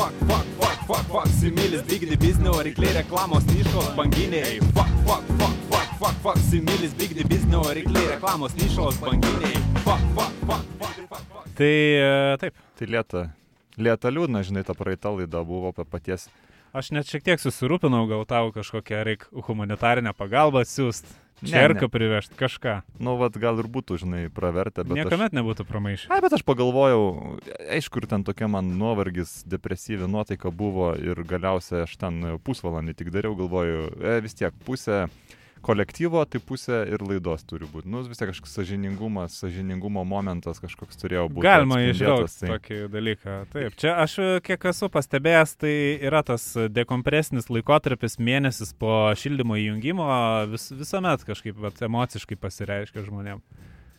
fuck, fuck, fuck, fuck, fuck, similis, bigdi biznio, rykliai reklamos, nišos, banginiai. Fuck, fuck, fuck, fuck, fuck, fuck, similis, bigdi biznio, rykliai reklamos, nišos, banginiai. Fuck, fuck, fuck, fuck, fuck, fuck. Tai e, taip, Tai lieta, lieta liūdna, žinai, ta praeita laida buvo apie paties. aš net šiek tiek susirūpinau, gal tau kažkokią reikia humanitarinę pagalbą siūsti. Čerką privežti kažką. Nu, vad gal ir būtų, žinai, pravertę, bet... Niekuomet nebūtų pramaišę. Aš... Ai, bet aš pagalvojau, aišku, ir ten tokia man nuovargis, depresyvi nuotaika buvo ir galiausiai aš ten pusvalandį tik dariau, galvoju, e, vis tiek pusė kolektyvo, tai pusė ir laidos turi būti. Nu, vis tiek kažkoks sažiningumas, sažiningumo momentas kažkoks turėjo būti. Galima atspindėtas, išgauti tokį dalyką. Taip, čia aš e, kiek esu pastebėjęs, tai yra tas dekompresinis laikotarpis mėnesis po šildymo įjungimo vis, visuomet kažkaip vat, emociškai pasireiškia žmonėm.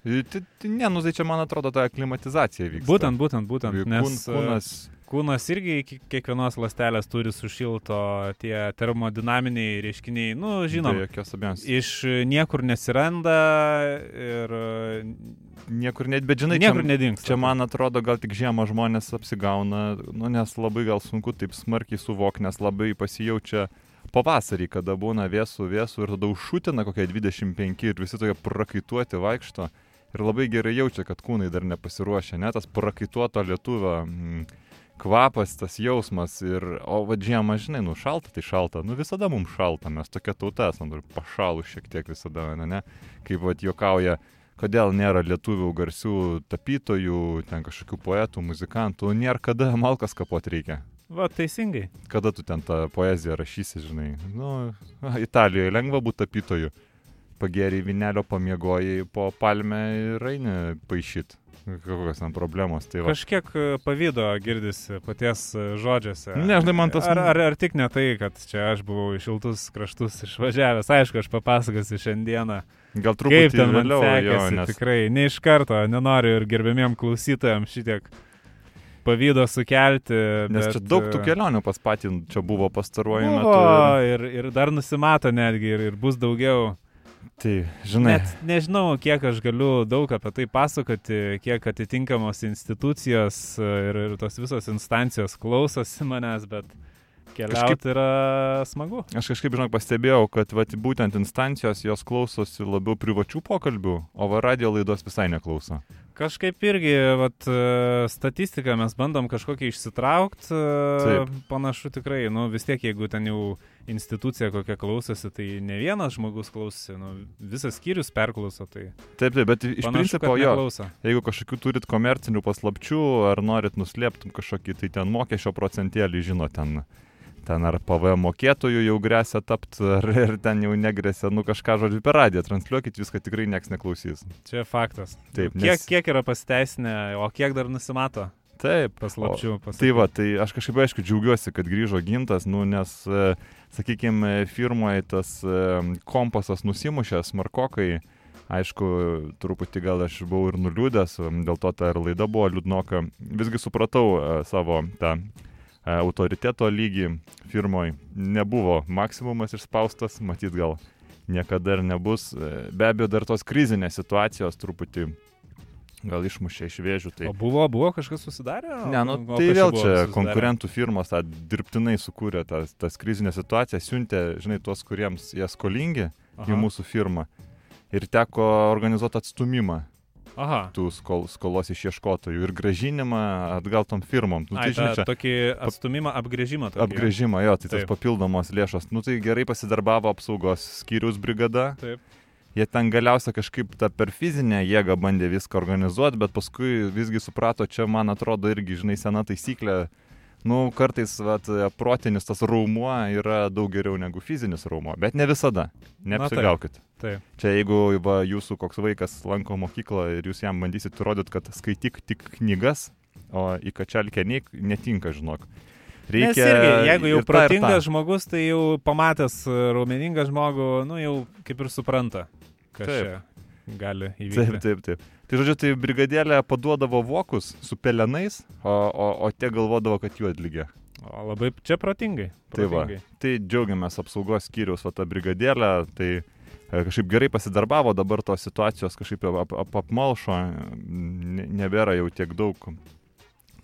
Tai, tai, ne, nu tai čia man atrodo ta aklimatizacija vyksta. Būtent, būtent, būtent. Nes kūnas, kūnas irgi iki kiekvienos lastelės turi sušilto tie termodinaminiai reiškiniai, nu, žinom, Be jokios abejonės. iš niekur nesiranda ir Niekur net, bet žinai, niekur nedings. čia man atrodo, gal tik žiemą žmonės apsigauna, nu, nes labai gal sunku taip smarkiai suvokti, nes labai pasijaučia pavasarį, kada būna vėsų, vėsų ir tada užšūtina kokie 25 ir visi tokie prakaituoti vaikšto. Ir labai gerai jaučia, kad kūnai dar nepasiruošę, net tas prakaituoto lietuvio mm, kvapas, tas jausmas. Ir, o va žiemą, žinai, nu šalta, tai šalta. Nu visada mums šalta, mes tokia tauta esame, ir pašalų šiek tiek visada, ne, ne? Kaip va juokauja, kodėl nėra lietuvių garsių tapytojų, ten kažkokių poetų, muzikantų, nėra kada malkas kapot reikia. Va, teisingai. Kada tu ten tą poeziją rašysi, žinai. Nu, Italijoje lengva būti tapytoju. Pageriai vinelio pamiegojai po palmę ir eini paaišyti. Kokios ten problemos. Tai va. Kažkiek e, pavydo girdisi paties e, žodžiuose. Ne, žinai, man tas- Ar, ar, ar tik ne tai, kad čia aš buvau į šiltus kraštus išvažiavęs. Aišku, aš papasakosiu šiandieną. Gal Kaip truputį ten man vėliau, jo, sekėsi, nes tikrai ne iš karto, nenoriu ir gerbėmiem klausytojams šitiek pavydo sukelti. Nes bet, čia daug tų e, kelionių pas patį čia buvo pastaruoju metu. ir, ir dar nusimato netgi, ir, ir bus daugiau. Tai, žinai, Net nežinau, kiek aš galiu daug apie tai pasakoti, kiek atitinkamos institucijos ir, ir tos visos instancijos klausosi manęs, bet keliauti Kažkaip- yra smagu. aš kažkaip, žinok, pastebėjau, kad vat, būtent instancijos jos klausosi labiau privačių pokalbių, o va radio laidos visai neklauso. Kažkaip irgi, vat, e, statistiką mes bandom kažkokią išsitraukti, Taip. panašu tikrai, nu vis tiek, jeigu ten jau institucija kokia klausosi, tai ne vienas žmogus klausosi, nu, visas skyrius perklauso, tai Taip, taip, bet iš panašu, principo jo, neklauso. jeigu kažkokių turit komercinių paslapčių ar norit nuslėpti kažkokį, tai ten mokesčio procentėlį, žino, ten, ten ar PVM mokėtojų jau grėsia tapti, ar ir ten jau negresia, nu kažką žodžiu per radiją, transliuokit viską, tikrai nieks neklausys. Čia faktas. Taip, kiek, nes- kiek yra pasiteisinę, o kiek dar nusimato Taip, paslapčių? O, tai va, tai aš kažkaip aišku džiaugiuosi, kad grįžo gintas, nu, nes, sakykime, firmoje tas e, kompasas nusimušė, smarkokai, aišku, truputį gal aš buvau ir nuliūdęs, dėl to ta ir laida buvo liūdnoka. Visgi supratau e, savo tą e, autoriteto lygį firmoje. Nebuvo maksimumas išspaustas, matyt gal niekada ir nebus. E, Be abejo, dar tos krizinės situacijos truputį gal išmušė iš vėžių. Tai... O buvo, buvo kažkas susidarę? Ne, nu, O tai vėl čia konkurentų firmos tą dirbtinai sukūrė tas, tas krizinę situaciją, siuntė, žinai, tuos, kuriems jie skolingi Aha. į mūsų firmą. Ir teko organizuoti atstumimą Aha. tų skol, skolos išieškotojų ir gražinimą atgal tom firmom. Nu, Ai, tai, žinai, ta, čia tokį atstumimą, apgrėžimą. Tokį. apgrėžimą, jo, tai tas Taip. papildomos lėšos. Nu, tai gerai pasidarbavo apsaugos skyrius brigada. Taip. Jie ten galiausia kažkaip tą per fizinę jėgą bandė viską organizuoti, bet paskui visgi suprato, čia man atrodo irgi, žinai, sena taisyklė, nu, kartais, vat, protinis tas raumuo yra daug geriau negu fizinis raumuo, bet ne visada, neapsigaukit. Taip. Čia jeigu va, jūsų koks vaikas lanko mokyklą ir jūs jam bandysit įrodyti, kad skaityk tik knygas, o į kačelkę netinka, žinok. Nes irgi, jeigu jau ir tą, ir protingas žmogus, tai jau pamatęs raumeningą žmogų, nu jau kaip ir supranta, kas Taip. čia gali Taip, įvykti. taip, taip. Tai žodžiu, tai brigadėlė paduodavo vokus su pelenais, o, o, o tie galvodavo, kad jų atlygė. O labai čia protingai. Tai va. protingai. Tai džiaugiamės apsaugos skyrius, va tą brigadėlę, tai e, kažkaip gerai pasidarbavo, dabar tos situacijos kažkaip ap, ap, apmalšo, ne- nebėra jau tiek daug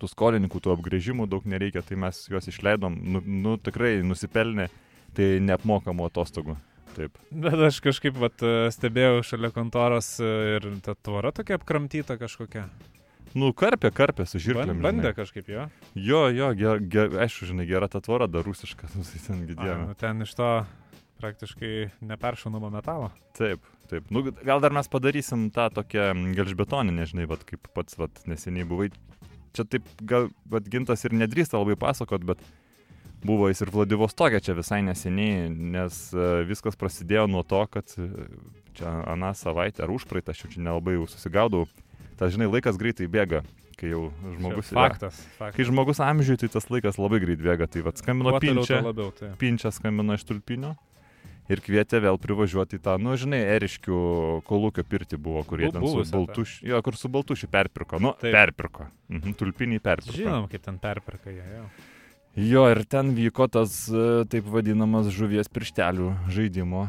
tų skolininkų, tų apgrėžimų daug nereikia, tai mes juos išleidom, nu, nu tikrai nusipelnė, tai neapmokamų atostogų. Taip. Bet aš kažkaip vat, stebėjau šalia kontoros e, ir ta tvora tokia apkramtyta kažkokia. Nu, karpė, karpė su žirklėm. Ban- Bandė kažkaip jo. Jo, jo, ger, ger, aišku, žinai, gera ta tvora, dar rusiška, nu, tai ten gidėjome. nu, ten iš to praktiškai neperšaunamo metalo. Taip, taip. Nu, gal dar mes padarysim tą tokią gelžbetoninę, žinai, vat, kaip pats vat, neseniai buvai. Čia taip, gal vat, gintas ir nedrįsta labai pasakot, bet buvo jis ir Vladivostokė čia visai neseniai, nes e, viskas prasidėjo nuo to, kad e, čia aną savaitę ar užpraeitą, aš jau čia nelabai jau susigaudau. Ta, žinai, laikas greitai bėga, kai jau žmogus... Čia faktas. faktas. Kai žmogus amžiui, tai tas laikas labai greit bėga. Tai vad skambino Kuo pinčia. labiau. Tai. Pinčia skambino iš Tulpinio ir kvietė vėl privažiuoti į tą, nu, žinai, Eriškių kolūkio pirtį buvo, kurie Bu- ten su. Baltušiu, jo, kur su Baltušiu perpirko, nu, Taip. perpirko. Mhm, tulpiniai perpirko. Žinom, kaip ten perperka jie. Jo. Jo, ir ten vyko tas e, taip vadinamas žuvies pirštelių žaidimo.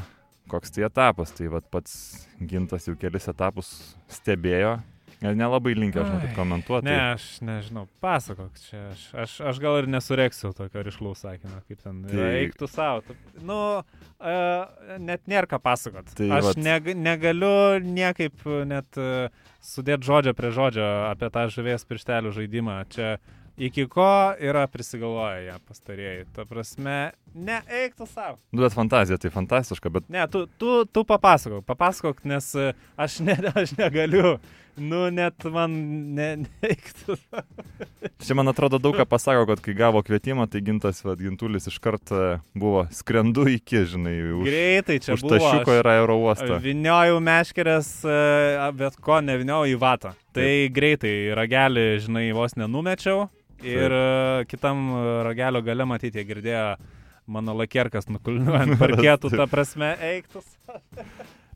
Koks tai etapas, tai vad pats gintas jau kelis etapus stebėjo. Ir nelabai linkęs, žinau, komentuoti. Ne, aš nežinau, pasakok čia. Aš, aš, aš gal ir nesureksiu tokio ryšlaus sakinio, kaip ten. Tai-. Eiktų savo. Nu, uh, net nėra ką pasakot. Tai aš vat- neg negaliu niekaip net uh, sudėti žodžio prie žodžio apie tą žuvies pirštelių žaidimą. Čia iki ko yra prisigalvoję jie pastarėjai. Ta prasme, ne, eiktų savo. Nu, bet fantazija tai fantastiška, bet Ne, tu, tu, tu papasakok, papasakok, nes e, aš, ne, aš negaliu. Nu, net man ne, neiktų. Čia man atrodo daug ką pasako, kad kai gavo kvietimą, tai gintas, vad, gintulis iš karto buvo skrendu iki, žinai, už, Greitai čia už buvo. tašiuko aš- ir aerouostą. Viniojau meškerės, e, bet ko neviniojau į vatą. Tai greitai ragelį, žinai, vos nenumečiau. Ir e, kitam e, ragelio gale matyti, girdėjo mano lakierkas nukulniuojant parkėtų, ta prasme, eiktus.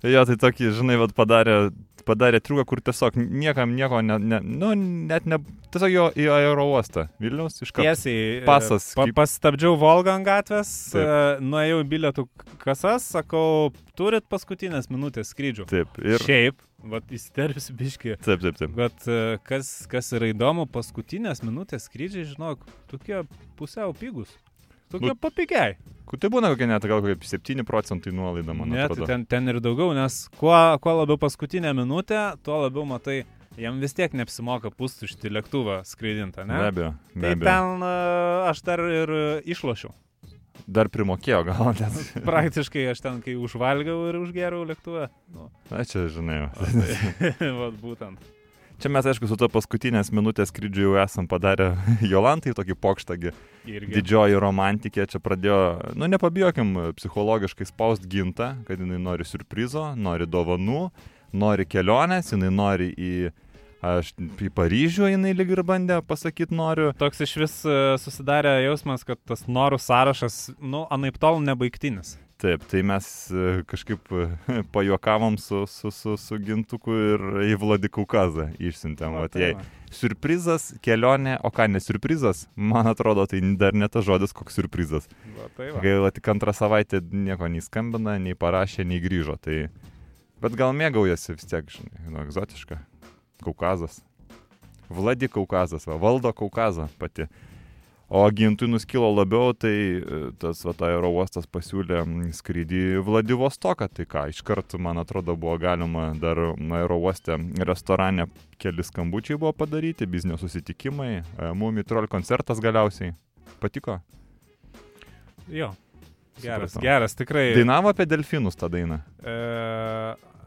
Jo, tai tokį, žinai, vad padarė, padarė triuką, kur tiesiog niekam nieko, ne, ne, nu, net ne, tiesiog jo į aerouostą. Vilnius iš karto. Tiesiai. e, Pasas Pa, kaip- pastabdžiau Volgą ant gatvės, Taip. nuėjau į bilietų kasas, sakau, turit paskutinės minutės skrydžių. Taip, ir. Šiaip, vat įsterpsiu biški. Taip, taip, taip. Bet e, kas, kas yra įdomu, paskutinės minutės skrydžiai, žinok, tokie pusiau pigus. Tokie Nu, papigiai. Tai būna kokia net gal kokie 7 procentai nuolaida, man Net atrodo. ten, ten ir daugiau, nes kuo, kuo labiau paskutinę minutę, tuo labiau matai, jam vis tiek neapsimoka pustušti lėktuvą skraidintą, Be ne? abejo, be Tai abejo. ten e, aš dar ir išlošiau. Dar primokėjo gal net. Praktiškai aš ten, kai užvalgiau ir užgeriau lėktuvę. Nu, Na, čia, žinai. jau. vat būtent. Čia mes, aišku, su to paskutinės minutės skrydžiu jau esam padarę Jolantai tokį pokštagį. Irgi. Didžioji romantikė čia pradėjo, nu nepabijokim, psichologiškai spaust gintą, kad jinai nori surprizo, nori dovanų, nori kelionės, jinai nori į, aš, į Paryžių, jinai lyg ir bandė pasakyti noriu. Toks iš vis e, susidarė jausmas, kad tas norų sąrašas, nu, anaip tol nebaigtinis. Taip, tai mes e, kažkaip e, pajuokavom su, su, su, su gintuku ir į Vladikaukazą išsiuntėm. Va, Vat tai surprizas, kelionė, o ką ne surprizas, man atrodo, tai dar ne tas žodis, koks surprizas. Va, tai va. Gaila, tik antrą savaitę nieko nei skambina, nei parašė, nei grįžo. Tai... Bet gal mėgaujasi vis tiek, žinai, nu, egzotiška. Kaukazas. Vladi Kaukazas, va, valdo Kaukazą pati. O gintui nuskilo labiau, tai e, tas va, ta aerouostas pasiūlė mm, skrydį į Vladivostoką. Tai ką, iškart, man atrodo, buvo galima dar aerouoste restorane keli skambučiai buvo padaryti, biznio susitikimai, Mumi Troll koncertas galiausiai. Patiko? Jo. Geras, Supratau. geras, tikrai. Dainavo apie delfinus tą dainą. E,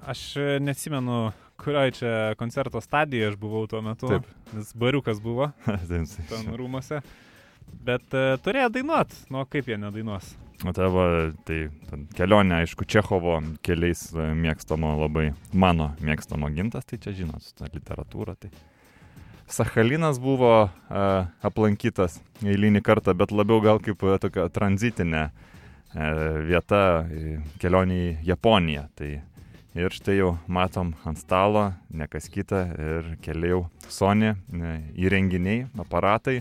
aš neatsimenu, kurioje čia koncerto stadijoje aš buvau tuo metu. Taip. Nes bariukas buvo ten rūmose. Bet e, turėjo dainuot. Nu, kaip jie nedainuos? O tavo, tai kelionė, aišku, Čechovo keliais e, mėgstamo labai, mano mėgstamo gintas, tai čia žinot, ta literatūra. Tai. Sachalinas buvo uh, aplankytas eilinį kartą, bet labiau gal kaip e, tokia tranzitinė uh, vieta kelionė į Japoniją. Tai ir štai jau matom ant stalo, ne kas kita, ir keliau Sony e, įrenginiai, aparatai.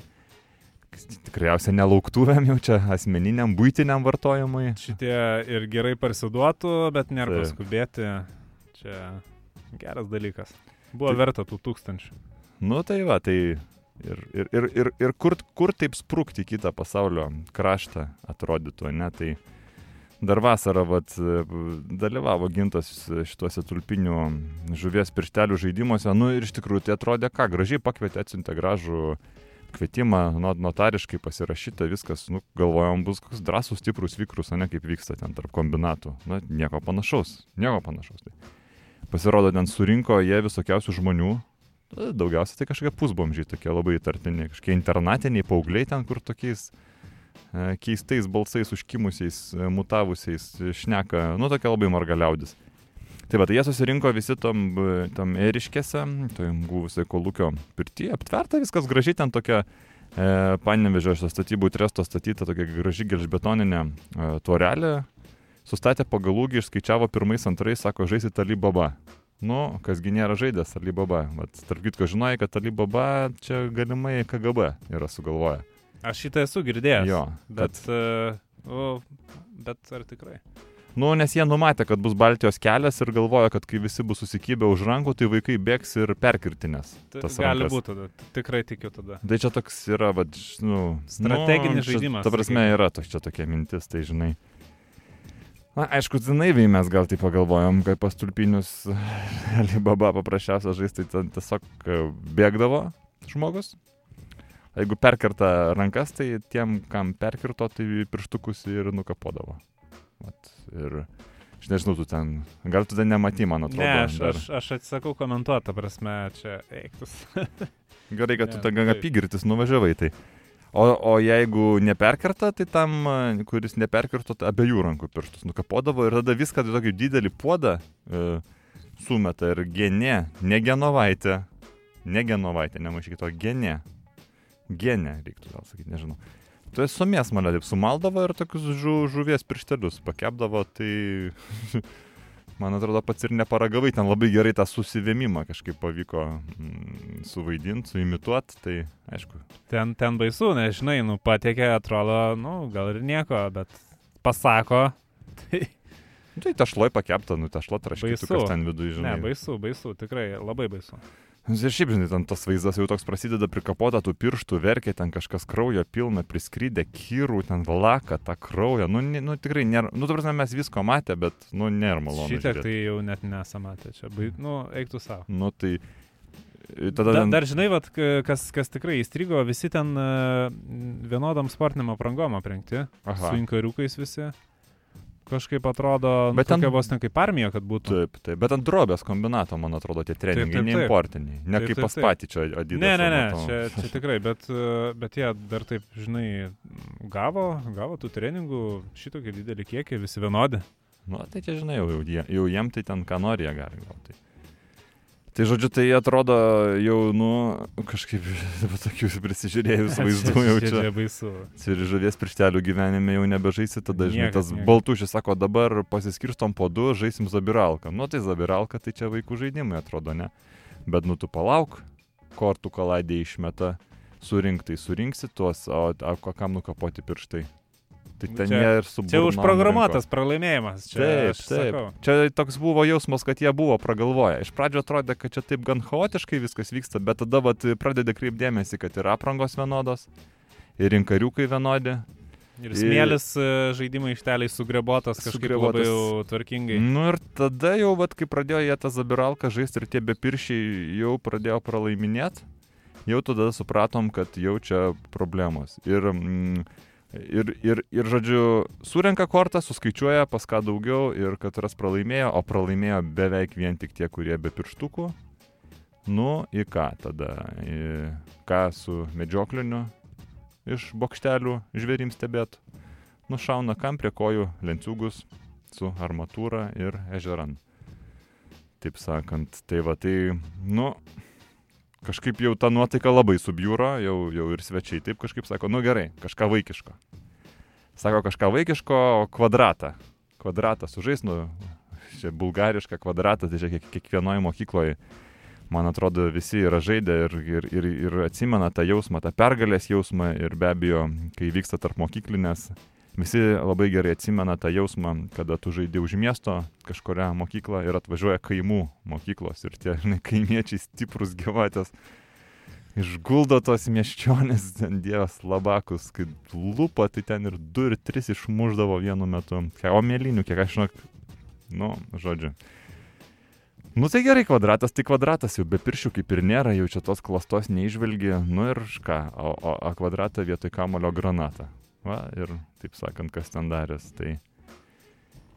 Tikriausiai nelauktuvėm jau čia asmeniniam, būtiniam vartojimui. Šitie ir gerai parsiduotų, bet nėra Taip. paskubėti. Čia geras dalykas. Buvo Tai- verta tų tūkstančių. Nu tai va, tai Ir, ir, ir, ir, ir kur, kur taip sprūkti į kitą pasaulio kraštą atrodytų, ne? Tai dar vasarą vat, dalyvavo gintas šituose tulpinių žuvies pirštelių žaidimuose. Nu ir iš tikrųjų tai atrodė, ką gražiai pakvietė, atsiuntė gražų kvietimą, not- notariškai pasirašyta, viskas, nu, galvojom, bus koks drąsus, stiprus vikrus, o ne kaip vyksta ten tarp kombinatų. Na, nieko panašaus, nieko panašaus. Tai. Pasirodo, ten surinko jie visokiausių žmonių, daugiausia tai kažkokie pusbomžiai, tokie labai įtartini, kažkokie internatiniai paaugliai ten, kur tokiais keistais balsais užkimusiais, e, mutavusiais e, šneka, nu, tokia labai margaliaudis. Tai va, tai jie susirinko visi tam, e, tam eriškėse, tai buvusiai kolūkio pirtyje, aptverta viskas gražiai, ten tokia e, panevežio statybų tresto statyta tokia graži gelžbetoninė e, tvorelė, sustatė pagal ūgį, išskaičiavo pirmais, antrais, sako, žaisit Alibaba. Nu, kasgi nėra žaidęs Alibaba. Vat, tarp kitko, žinojai, kad Alibaba čia galimai KGB yra sugalvoję. Aš šitą esu girdėjęs. Jo, Bet, uh, o, bet ar tikrai? Nu, nes jie numatė, kad bus Baltijos kelias ir galvoja, kad kai visi bus susikibę už rankų, tai vaikai bėgs ir perkirtinės. Tai gali būti tada. Tikrai tikiu tada. Tai čia toks yra, va, nu, Strateginis nu, čia, žaidimas, Ta prasme, sakykim. yra toks čia tokia mintis, tai žinai. Na, aišku, naiviai mes gal tai pagalvojom, kai pas tulpinius Alibaba paprasčiausias žaisti, tai tiesiog e, bėgdavo žmogus. Jeigu perkerta rankas, tai tiem, kam perkirto, tai pirštukus ir nukapodavo. Vat, ir aš nežinau, tu ten, gal tu ten nematy, man atrodo. Ne, aš, dar. aš, aš atsisakau komentuoti, ta prasme, čia eiktus. Gerai, kad tu Ne, ten gan apygirtis nuvažiavai. Tai. O, o jeigu neperkerta, tai tam, kuris neperkirto, tai abiejų rankų pirštus nukapodavo ir tada viską į tokį didelį puodą e, sumeta ir genė, ne genovaitė, ne genovaitė, nemaišykit to genė. Genė, reiktų gal sakyti, nežinau. Tu esi sumės mane taip sumaldavo ir tokius žu, žuvies pirštelius pakepdavo, tai man atrodo pats ir neparagavai, ten labai gerai tą susivėmimą kažkaip pavyko mm, suvaidinti, suimituoti, tai aišku, Ten, ten baisu, nežinai, nu, patiekė, atrodo, nu, gal ir nieko, bet pasako. Tai Nu, tai tašloj pakepta, nu tašlo Baisu. traškytukas ten viduje, žinai. ne, baisu, baisu, tikrai labai baisu. Ir šiaip, žinai, ten tas vaizdas jau toks prasideda prikapota tų pirštų, verkia ten kažkas kraujo pilna, priskrydė kyrų, ten laka tą kraują. Nu, nu tikrai nėra, nu, prasme, mes visko matė, bet, nu, nėra malonu. Žiūrėt. tai jau net nesamatė čia. Bai, nu, eiktų savo. Nu, tai e, tada... Da, dar žinai, vat, kas, kas tikrai įstrigo, visi ten uh, vienodam sportiniam aprangom aprengti, Aha. su inkariukais visi. Kažkaip atrodo, Bet Bet ten- vos ne kaip armija, kad būtų. Taip, taip, bet ant drobės kombinato, man atrodo, tie treningai neimportiniai. Ne Taip, kaip pas patį čia Adidas. Ne, ne, ne, čia, čia tikrai, bet, e, bet jie dar taip, žinai, gavo, gavo tų treningų šitokį didelį kiekį, visi vienodi. Nu, tai čia žinai, jau, jau, jau jiem tai ten ką nori jie gali gal. Tai. žodžiu, tai atrodo jau, nu, kažkaip tokių prisižiūrėjus vaizdų jau čia. čia. Baisu. Ir žuvies pirštelių gyvenime jau nebežaisi, tada, žinai, tas baltušis sako, dabar pasiskirstom po du, žaisim zabiralką. Nu, tai zabiralka, tai čia vaikų žaidimai atrodo, ne? Bet, nu, tu palauk, kortų kaladė išmeta, surink, tai surinksi tuos, o, o kam nukapoti pirštai. Tai ten Čia- jie ir su Čia užprogramuotas pralaimėjimas. Čia Taip, taip. sakau. Čia toks buvo jausmas, kad jie buvo pragalvoję. Iš pradžio atrodė, kad čia taip gan chaotiškai viskas vyksta, bet tada vat, pradeda kreipdėmėsi, kad ir aprangos vienodos, ir rinkariukai vienodi. Ir smėlis e, žaidimų išteliai sugrebotas kažkaip Sugrebotas. labai jau tvarkingai. Nu ir tada jau, vat, kai pradėjo jie tą zabiralką žaisti ir tie bepiršiai jau pradėjo pralaiminėti, jau tada supratom, kad jau čia problemos. Ir, mm, ir, ir, ir žodžiu, surenka kortą, suskaičiuoja pas ką daugiau ir kad ras pralaimėjo, o pralaimėjo beveik vien tik tie, kurie be pirštukų. Nu, į ką tada? Į ką su medžiokliniu iš bokštelių žvėrim stebėt? Nušauna kam prie kojų lenciūgus su armatūra ir ežeran. Taip sakant, tai va tai, nu, kažkaip jau ta nuotaika labai subjūro, jau, jau ir svečiai taip kažkaip sako, nu gerai, kažką vaikiško. Sako kažką vaikiško, o kvadratą. Kvadratą sužais, nu, čia bulgarišką kvadratą, tai čia kiek, kiekvienoje mokykloje, man atrodo, visi yra žaidę ir, ir, ir, ir atsimena tą jausmą, tą pergalės jausmą ir be abejo, kai vyksta tarp mokyklinės, visi labai gerai atsimena tą jausmą, kada tu žaidži už miesto kažkuria mokyklą ir atvažiuoja kaimų mokyklos ir tie žinai, kaimiečiai stiprus gyvatės. Išguldo tos mieščionės, ten dievas labakus, kai lupa, tai ten ir du ir tris išmuždavo vienu metu. O mėlynių, kiek aš žinok, nu, žodžiu. Nu tai gerai, kvadratas tai kvadratas, jau be piršių kaip ir nėra, jau čia tos klastos neižvelgi, nu ir ką, o, o A kvadratą vietoj kamulio granatą. Va, ir taip sakant, kas ten darės. Tai,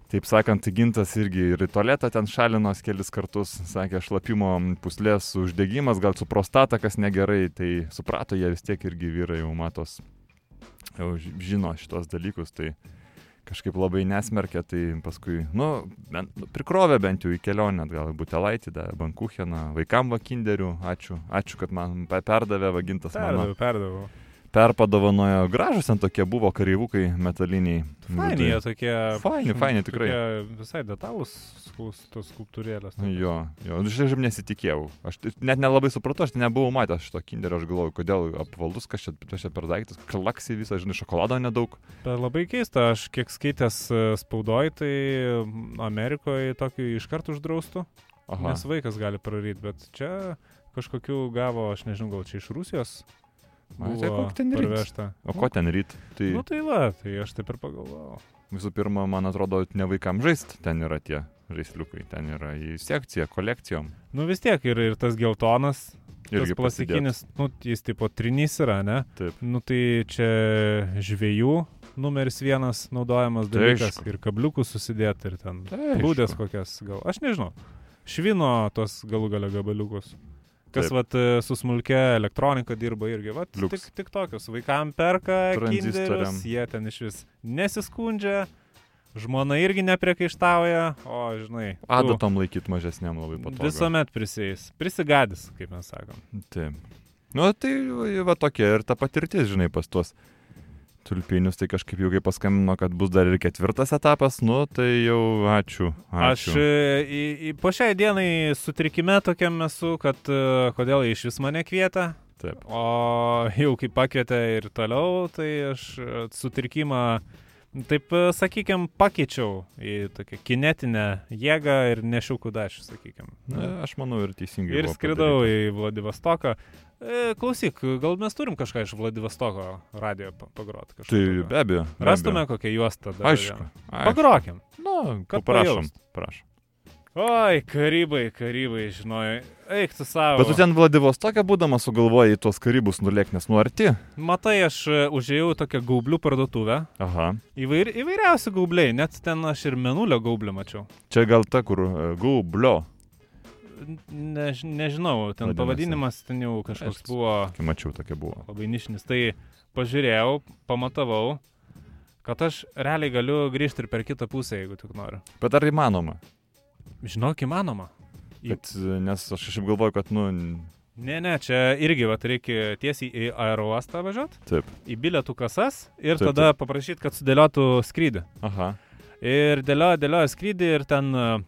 taip sakant, gintas irgi ir į tualetą ten šalinos kelis kartus, sakė, šlapimo puslės uždegimas, gal su prostata kas negerai, tai suprato jie vis tiek irgi vyrai jau matos, jau ži- žino šitos dalykus, tai kažkaip labai nesmerkė, tai paskui, nu, bent, nu prikrovė bent jau į kelionę, gal butelaitį, bankucheną, vaikam vakinderių, ačiū, ačiū, kad man pe- perdavė vagintas mano Perdaviau, perdaviau. Perpadovanojo gražus, ten tokie buvo kareivukai metaliniai. Faini, jie tokie. Faini, faini, tikrai. Visai detalus tos skulptūrėlės. Jo, jo, aš šiaip nesitikėjau. Aš net nelabai supratau, aš nebuvau matęs šito kinderio, aš galvoju, kodėl apvaldus, kas čia, kas čia per daiktas, klaksi visą, žinai, šokolado nedaug. Bet labai keista, aš kiek skaitęs e, spaudoj, tai Amerikoje tokį iškart uždraustų, Aha. nes vaikas gali praryti, bet čia kažkokių gavo, aš nežinau, gal čia iš Rusijos. Buvo koks ten ryt? parvežta. O ko ten ryt? Tai Nu tai va, tai aš taip ir pagalvojau. visų pirma, man atrodo, ne vaikam žaist, ten yra tie žaisliukai, ten yra į sekciją, kolekcijom. Nu vis tiek ir, ir tas geltonas, Irgi tas plastikinis, nu jis tipo trinys yra, ne? Taip. Nu tai čia žvėjų numeris vienas naudojamas Tai dalykas aišku. ir kabliukus susidėti ir ten Tai aišku. kokias, gal, aš nežinau. Švino tos galų gale gabaliukus. Kas vat e, su smulkia elektronika dirba irgi, vat Liuks. tik, tik tokius. Vaikam perka kinderius, jie ten iš vis nesiskundžia, žmona irgi nepriekaištauja, o žinai, Adatom laikyti mažesniam labai patogu. visuomet prisės, prisigadys, kaip mes sakom. Taip. Nu, tai va tokia ir ta patirtis, žinai, pas tuos tulpinius, tai kažkaip jau kai paskambino, kad bus dar ir ketvirtas etapas, nu, tai jau ačiū. Aš ačiū. e, į, į, po šiai dienai sutrikime tokiam esu, kad e, kodėl iš vis mane kvietė, Taip. o jau kai pakvietė ir toliau, tai aš e, sutrikimą, taip sakykime, pakeičiau į tokią kinetinę jėgą ir nešiau kudašių, sakykime. Na, aš manau ir teisingai. Ir skridau padaryta. į Vladivostoką. E, klausyk, gal mes turim kažką iš Vladivostoko radio pagroti? Tai be abejo. be Rastume kokią juostą. dar Aišku. aišku. Pagrokim. Nu, kad prašom. pajaust. Prašom. Oi, karybai, karybai, žinojai. Eik tu savo. Bet tu ten Vladivostokė būdamas sugalvojai į tuos karibus nulėkti, nes nu arti. Matai, aš e, užėjau tokią gaublių parduotuvę. Aha. Įvair, įvairiausi gaubliai, net ten aš ir menulio gaublį mačiau. Čia gal ta, kur e, gublio. Než, nežinau, ten Vadinasi. pavadinimas ten jau kažkoks Aš- buvo mačiau, tokia buvo. labai nišinis. Tai pažiūrėjau, pamatavau, kad aš realiai galiu grįžti ir per kitą pusę, jeigu tik noriu. Bet ar įmanoma? Žinok, įmanoma. Bet, e, nes aš kažkaip galvoju, kad, nu, Ne, ne, čia irgi vat, reikia tiesiai į aerouostą važiuoti, taip. į bilietų kasas ir Taip, tada paprašyti, kad sudėliotų skrydį. Aha. Ir dėliojo, dėliojo skrydį ir ten e,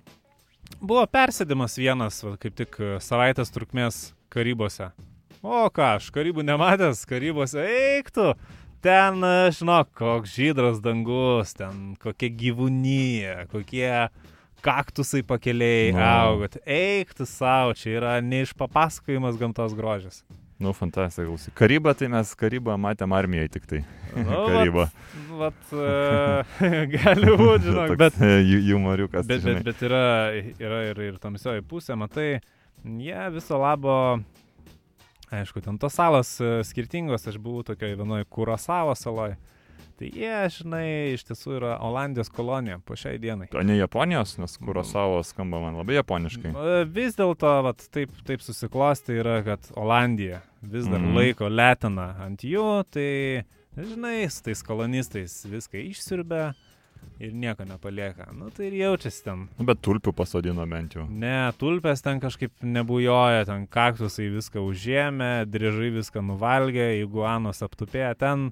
buvo persėdimas vienas, va, kaip tik e, savaitės trukmės karybose. O ką, aš karybų nematęs, karybose eiktų. Ten, e, žinok, koks žydras dangus, ten kokia gyvūnyje, kokie kaktusai pakeliai Nu. augot. Eiktų savo, čia yra neišpapasakojimas gamtos grožis. Nu, fantastika. Karybą, tai mes karybą matėm armijai tik tai. Nu, Karybą. Vat, vat e, gali būti, žinok, bet e, ju- Jumoriukas. Bet, bet, bet yra, yra ir, ir tamsioji pusė, matai, jie viso labo, aišku, ten tos salos e, skirtingos, aš buvau tokioje vienoje Kurasavo saloje. Tai jie, žinai, iš tiesų yra Olandijos kolonija po šiai dienai. O ne Japonijos, nes Kurosavo skamba man labai japoniškai. Vis dėlto, taip, taip susiklosti yra, kad Olandija vis dar Mhm. mm. laiko letiną ant jų, tai, žinai, su tais kolonistais viską išsiurbė ir nieko nepalieka. Nu, tai ir jaučiasi ten bet tulpių pasodino bent jau. Ne, tulpės ten kažkaip nebujoja, ten kaktusai viską užėmė, driežai viską nuvalgė, iguanos aptupėjo, ten,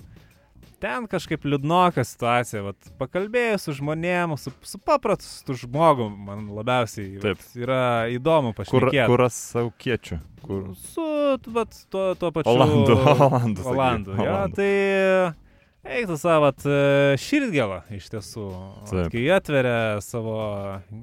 ten kažkaip liūdnoka situacija, vat, pakalbėjus su žmonėm, su, su paprastu žmogum, man labiausiai vat, yra įdomu Kur, pašnekėti. kuras saukiečių. Kur... Su, vat, tuo, tuo pačiu. Olandų, sakyk, Olandų, jo, Olandų. tai eiktų savo širdgėlą iš tiesų. Taip. Kai atveria savo e,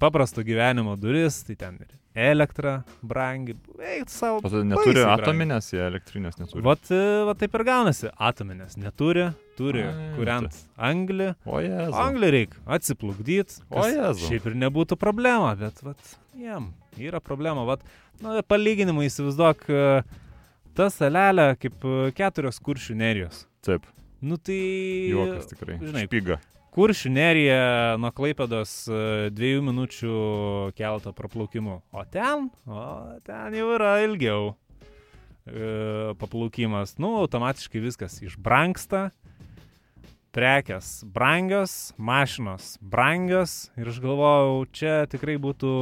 paprasto gyvenimo duris, tai ten ir elektra brangi, eik savo. O tai neturi atominės, jie elektrinės neturi. Vat, e, vat taip ir gaunasi. Atominės neturi, turi Ai, kuriant anglį. O jezu. Anglį reikia atsiplukdyti. O Jėzau. Šiaip ir nebūtų problema, bet vat, jam yra problema. Vat, nu, palyginimui įsivaizduok, e, ta salelė kaip e, keturios kuršių nerijos. Taip, Nu tai... juokas tikrai. žinai, Špiga. Kuršių nerija nuo Klaipėdos e, dviejų minučių kelto praplaukimu. O ten, o ten jau yra ilgiau e, paplaukimas. Nu, automatiškai viskas išbranksta. Prekes brangios, mašinos brangios. Ir aš galvojau, čia tikrai būtų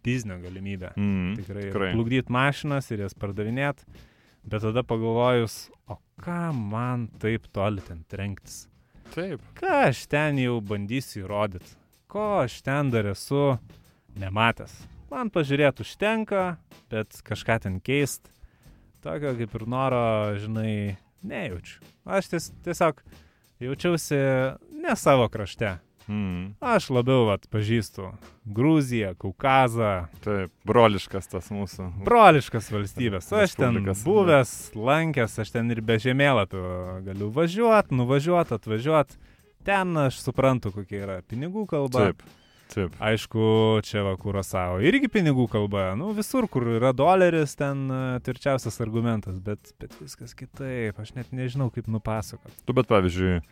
biznio galimybė. Mm, Tikrai, tikrai. plukdyti mašinas ir jas pardavinėti. Bet tada pagalvojus, o ką man taip toli ten trenktis? Taip. ką aš ten jau bandysiu įrodyti, ko aš ten dar esu nematęs. Man pažiūrėti užtenka, bet kažką ten keist, tokio kaip ir noro, žinai, nejaučiu. Aš ties, tiesiog jaučiausi ne savo krašte. Mm, Aš labiau vat, pažįstu Gruziją, Kaukazą, taip, broliškas tas mūsų. broliškas valstybės. Aš ten buvęs, lankęs, aš ten ir be žemėlapių galiu važiuoti, nuvažiuoti, atvažiuoti. Ten aš suprantu, kokia yra pinigų kalba. Taip, taip. Aišku, čia va Kurasavo irgi pinigų kalba. Nu, visur, kur yra doleris, ten e, tvirčiausias argumentas, bet, bet viskas kitaip. Aš net nežinau, kaip nupasakot. Tu bet pavyzdžiui,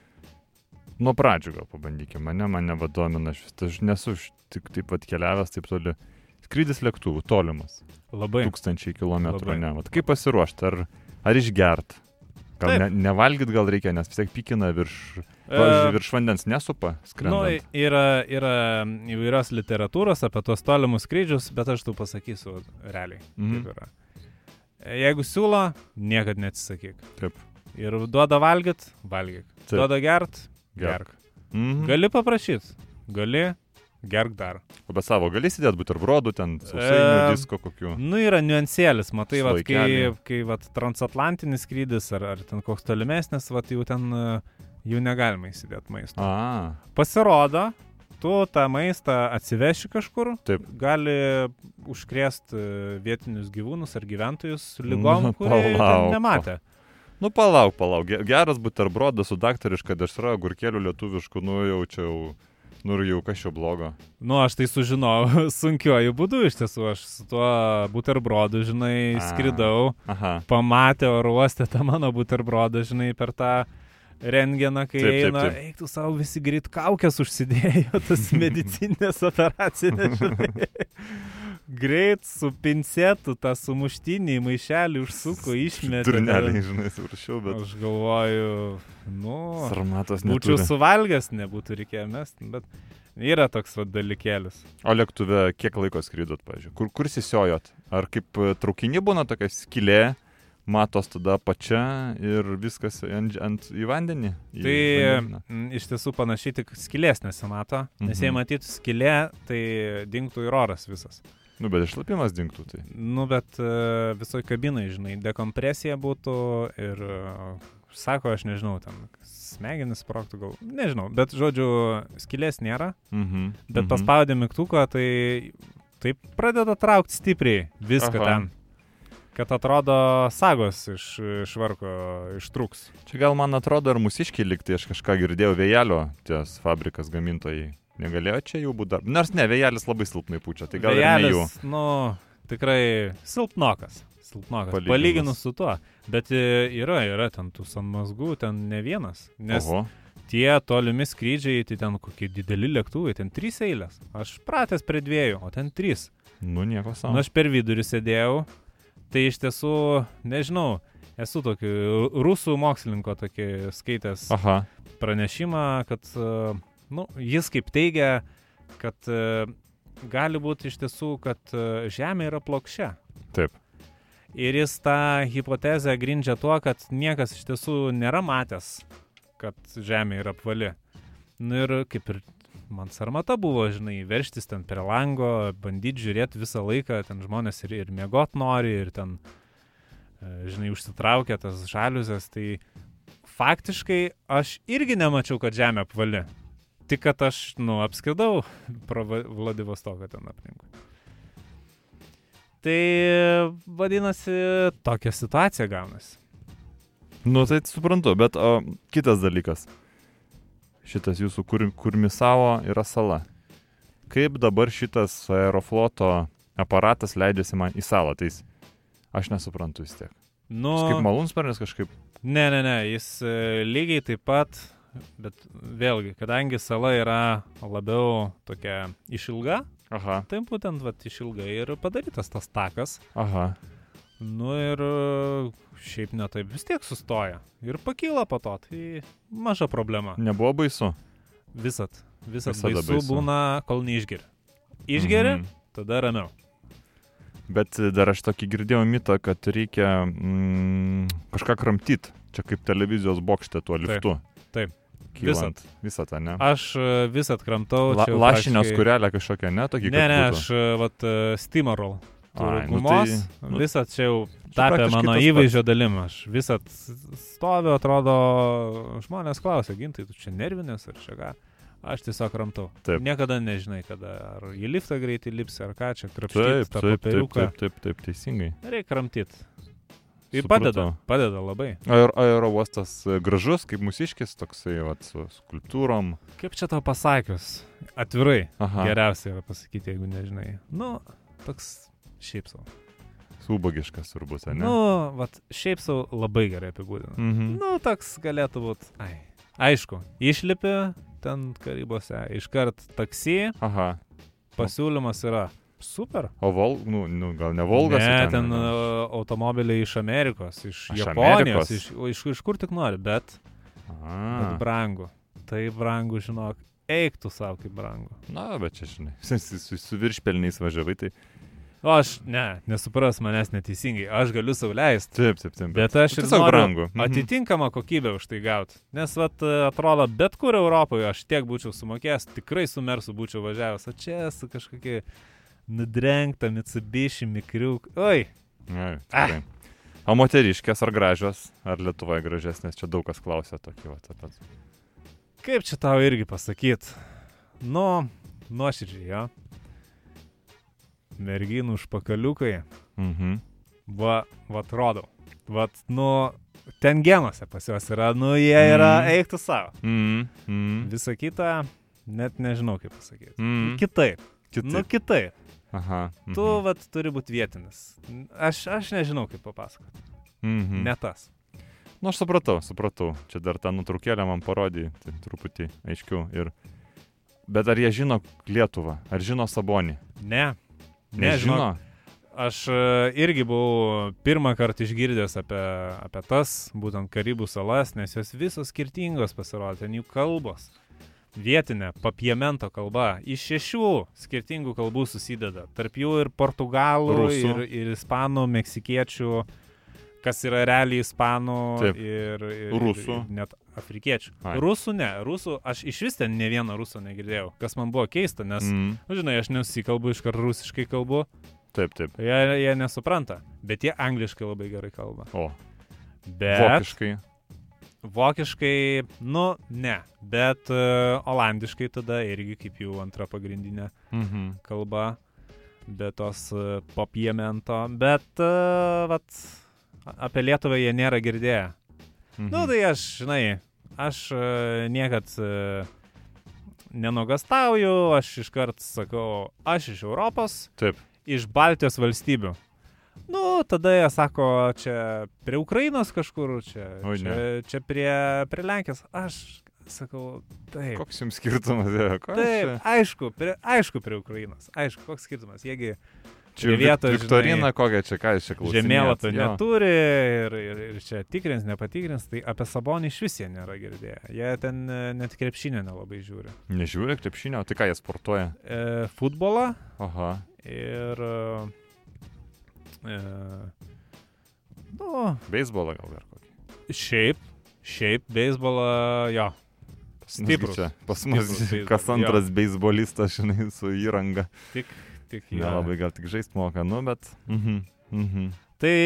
nuo pradžių gal pabandykime, mane, mane vadomina, aš, vis- aš nesu iš- tik taip pat keliavęs taip toli. Skrydis lėktuvų, tolimas, Labai. tūkstančiai kilometrų, Labai. ne, vat, kaip pasiruošti, ar, ar išgert? Gal Taip. ne, nevalgyt gal reikia, nes vis tiek pykina virš, E, pavyzdžiui, virš vandens nesupa, Nu, skrendant. yra, yra įvairios literatūros apie tuos tolimus skrydžius, bet aš tau pasakysiu realiai. E, Jeigu siūlo, niekad neatsisakyk. Taip. Ir duoda valgyt, valgyk. Taip. Duoda gert, Gerk. gerk. Mhm. Gali paprašyti, gali, gerk dar. O be savo gali sėdėti buterbrodų, ten sausainių, E, disko kokių. Nu, yra niuansėlis, matai, vat, kai, kai vat, transatlantinis skrydis ar, ar ten koks tolimesnis, vat, jau ten e, jau negalima įsidėti maisto. A, Pasirodo, tu tą maistą atsiveši kažkur, Taip. gali užkrėsti vietinius gyvūnus ar gyventojus lygom, palauk. nematė. Nu palauk, palauk. Ge- Geras buterbrodas su daktariška dešra, gurkelių lietuviškų, nu jau čia jau, nu ir jau kas čia blogo. Nu, aš tai sužinojau sunkiuoju būdu iš tiesų. Aš su tuo buterbrodu, žinai, A. skridau, Aha. pamatė oro uostę tą mano buterbrodą, žinai, per tą rengeną, kai Taip, taip, eina, taip. eik tu savo visi greit kaukės užsidėjo, tas medicinės operacinės, žinai. Greit su pincetu tą sumuštinį į maišelį užsuko, išmetė. Turneliai, žinai, suršiau, bet Aš galvoju, nu, sarmatos būčiau neturi. suvalgęs, nebūtų reikėję mesti, bet yra toks va dalikėlis. O lėktuve kiek laiko skrydot, pažiūrėjau? Kur, kur įsisiojot? Ar kaip traukinį būna tokia skylė, matos tada pačia ir viskas ant, ant į vandenį? Į Tai vandenyną? m, iš tiesų panašiai tik skilės nesimato, nes jei Mhm. matytų skilė, tai dinktų ir oras visas. Nu, bet išlapimas dinktų, tai. Nu, bet uh, visoje kabinai, žinai, dekompresija būtų ir, uh, sako, aš nežinau, ten smegenis sproktų gal, nežinau, bet žodžiu, skilės nėra, Mhm. bet mhm. paspaudė mygtuką, tai taip pradeda traukti stipriai viską Aha. ten. Kad atrodo sagos iš, iš varko ištrūks. Čia gal man atrodo, ar mūsiškiai liktai, aš kažką girdėjau, vėjelio ties fabrikas gamintojai. Negalėjo čia jų būti dar. Nors ne, vėjelis labai silpnai pučia, tai gal ir ne jų. Vėjelis, nu, tikrai silpnokas. Silpnokas. Palyginus. Palyginus. Su tuo. Bet e, yra, yra ten tų sanmazgų, ten ne vienas. Nes Oho. tie tolimi skrydžiai, tai ten kokie dideli lėktuvai, ten trys eilės. Aš pratęs prie dviejų, o ten trys. Nu, nieko savo. Na, aš per vidurį sėdėjau. Tai iš tiesų, nežinau, esu tokį rusų mokslininko tokį skaitęs Aha. pranešimą, kad, e, nu, jis kaip teigia, kad e, gali būti iš tiesų, kad e, Žemė yra plokščia. Taip. Ir jis tą hipotezę grindžia tuo, kad niekas iš tiesų nėra matęs, kad Žemė yra apvali. Nu ir kaip ir man sarmata buvo, žinai, verštis ten prie lango, bandyti žiūrėti visą laiką, ten žmonės ir, ir miegot nori, ir ten, e, žinai, užsitraukia tas žaliuzės, tai faktiškai aš irgi nemačiau, kad Žemė apvali. Tik kad aš, nu, apskridau pro Vladivostoką ten aplinkui. Tai vadinasi, tokia situacija gaunasi. Nu, tai suprantu, bet o, kitas dalykas. Šitas jūsų kur, kurmisavo yra sala. Kaip dabar šitas aerofloto aparatas leidžiasi man į salą, tai jis- aš nesuprantu vis tiek. Nu, Jis kaip malūnsparnis kažkaip. ne, ne, ne, jis e, lygiai taip pat, bet vėlgi, kadangi sala yra labiau tokia išilga, Aha, tai būtent vat, išilgai ir padarytas tas takas. aha. Nu ir e, šiaip netaip vis tiek sustoja. Ir pakyla po to, tai maža problema. Nebuvo baisu. Visat, visat Visada baisu, baisu. būna, kol neišgeri. Išgeri, Mhm. tada ramiau. Bet dar aš tokį girdėjau mitą, kad reikia mm, kažką kramtyti. Čia kaip televizijos bokšte tuo Taip, liftu. taip. Kylant. Visą tą, ne? Aš e, visat kramtau. La, lašinio praktiškai- skurelę kažkokią, ne? Tokį, Ne, ne, aš e, vat e, steamerol. Ai, nu Gumos, tai- nu, visat čia jau tapė mano įvaizdžio dalim. Aš visat stoviu, atrodo, žmonės klausia, gintai, tu čia nervinės ar čia ką. Aš tiesiog kramtau. Taip. Niekada nežinai, kada ar į liftą greitai lipsi, ar ką čia Taip, krapštyti taip, taip, papiriuką. taip, taip, taip, teisingai. Reikia kramtyti. Ir Supratau. padeda, padeda labai. Aer, aerouostas e, gražus, kaip mūsiškis, toksai, vat, su skulptūrom. Kaip čia tau pasakius? Atvirai. Aha, Geriausia yra pasakyti, jeigu nežinai. Nu, toks šiaip savo. subagiškas turbūt, ne? Nu, vat, šiaip savo labai gerai apibūdina. mhm. Nu, toks galėtų būti. Ai. Aišku, išlipi ten karybose, iškart taksi, Aha. pasiūlymas yra super. O Vol, nu, nu gal ne Volgas? ne, ten ne? uh, automobiliai iš Amerikos, iš Iš Japonijos, Amerikos? iš, iš, iš kur tik nori, bet, bet A, brangu. Tai brangu, žinok, eiktų savo kaip brangu. na, bet čia, žinai, su, su, su viršpelniais važiavai, tai O aš, ne, nesupras manęs neteisingai, aš galiu sau leisti. taip, taip, taip. Bet aš ir noriu brangu. Mhm. atitinkamą kokybę už tai gauti. Nes, vat, atrodo, bet kur Europoje aš tiek būčiau sumokėjęs, tikrai su Mersu būčiau važiavęs, o čia su kažkokia nudrengta Mitsubishi mikriuk. Oi, Ai, Ah. O moteriškės ar gražios, ar Lietuvoje gražesnės, čia daug kas klausia tokį, va, apie. kaip čia tau irgi pasakyt? Nu, nuoširdžiai, jo. Merginų užpakaliukai, Mhm. va, va, atrodo. Va, nu, ten genuose pas juos yra, nu, jie yra, Mhm. eiktų savo. Mhm. Mhm. Visa kita, net nežinau kaip pasakyti. Mhm. Kitaip. Kitaip. Nu, kitaip. Aha. Tu, mhm. vat, turi būti vietinis. Aš, aš nežinau, kaip papasakoti. Mhm. Ne tas. Nu, aš supratau, supratau. Čia dar tą nutrukėlę man parodė, tai truputį aiškiau. Ir... Bet ar jie žino Lietuvą? Ar žino Sabonį? Ne. Nežinau. Aš e, irgi buvau pirmą kartą išgirdęs apie, apie tas, būtent Karibų salas, nes jos visos skirtingos pasirodė, ten jų kalbos. Vietinė, papiemento kalba, iš šešių skirtingų kalbų susideda. Tarp jų ir portugalų, Rusų. ir, ir ispanų, meksikiečių, kas yra realiai ispanų Taip. ir, ir, Rusų. ir net afrikiečių. Ai. Rusų ne, rusų, aš iš vis ten ne vieną rusą negirdėjau, kas man buvo keista, nes. Mm. nu, žinai, aš nesusikalbu iš karto rusiškai kalbu, Taip, taip. Jie, jie nesupranta, bet jie angliškai labai gerai kalba. O, Bet vokiškai. Vokiškai, nu, ne. Bet uh, olandiškai tada irgi kaip jau antra pagrindinė Mhm. kalba. Be tos uh, popiemento. Bet, uh, vat, apie Lietuvą jie nėra girdėję. Mhm. Nu, tai aš, žinai, aš uh, niekad uh, nenogastauju, aš iškart sakau, aš iš Europos. Taip. iš Baltijos valstybių. Nu, tada jie sako, čia prie Ukrainos kažkur, čia, Oi, čia, čia prie, prie Lenkijos. Aš sakau, taip. Koks jums skirtumas? yra? Ko Taip, čia? aišku, prie, aišku, prie Ukrainos. Aišku, koks skirtumas. Jiegi Čia vietos, Viktorina kokia čia, ką jūs čia klausote? žemėlapio neturi ir, ir, ir čia tikrins, nepatikrins, tai apie Sabonį iš vis jie nėra girdėję. Jie ten e, net krepšinio nelabai žiūri. Nežiūrė krepšinio, tai ką jie sportuoja? E, futbolą Aha. ir... E, nu, Beisbolą gal dar kokį. Šiaip, šiaip, beisbolą, jo. Stiprus. Čia, pas mus Stiprus kas jo. antras beisbolistas, žinai, su įranga. Tik, tik jo. Nelabai gal tik žaisti moka, nu, bet. Mhm. Mhm. Tai,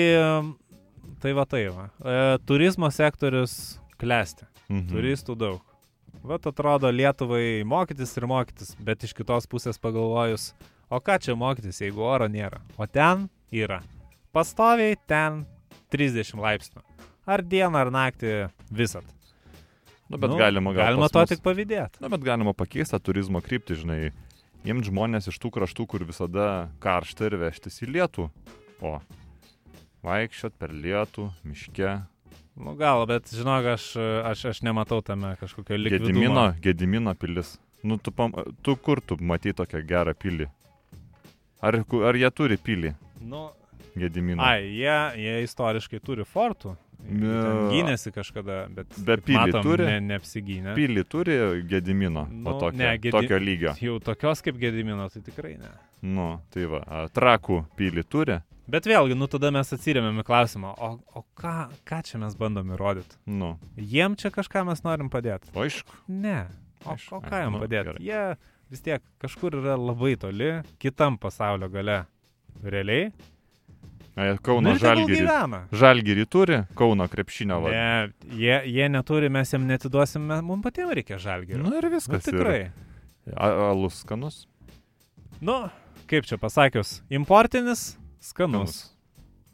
tai va tai va. E, turizmo sektorius klesti, Mhm. turistų daug. Vat atrodo Lietuvai mokytis ir mokytis, bet iš kitos pusės pagalvojus, O ką čia mokytis, jeigu oro nėra? O ten yra. Pastoviai ten 30 laipsnių. Ar dieną, ar naktį visat. Nu, bet galima, gal galima to mus- tik pavydėti. Na, bet galima pakeisti tą turizmo kryptį, žinai. Jiems žmonės iš tų kraštų, kur visada karšta ir vežtis į lietų. O, vaikščiot per lietų, miške. Nu gal, bet žinok, aš, aš, aš nematau tame kažkokio likvidumo. Gedimino, Gedimino pilis. Nu, tu, pam, tu kur tu matai tokią gerą pilį? Ar, ar jie turi pilį, Nu, Gedimino? ai, jie, jie istoriškai turi fortų. Gynėsi kažkada, bet... Be pilį matom, turi? Ne, neapsigynė. Pilį turi Gedimino, Nu, o tokio, ne, Gedi- tokio lygio. Jau tokios kaip Gedimino, tai tikrai ne. Nu, tai va, trakų pilį turi? Bet vėlgi, nu tada mes atsiriamėm į klausimą, o, o ką, ką čia mes bandom įrodyti? Nu, Jiem čia kažką mes norim padėti? aišku. Ne. O, Aš- o ką jam nu, padėti? gerai. Jie vis tiek kažkur yra labai toli, kitam pasaulio gale. Realiai? Nu Kauno žalgyrį. gyvena. Žalgyrį turi Kauno krepšinio va. Ne, jie, jie neturi, mes jiem netiduosim, mums patiems reikia žalgėrio. Nu ir nu, viskas. tikrai. Ir. A, alus skanus? Nu, kaip čia pasakius, importinis skanus,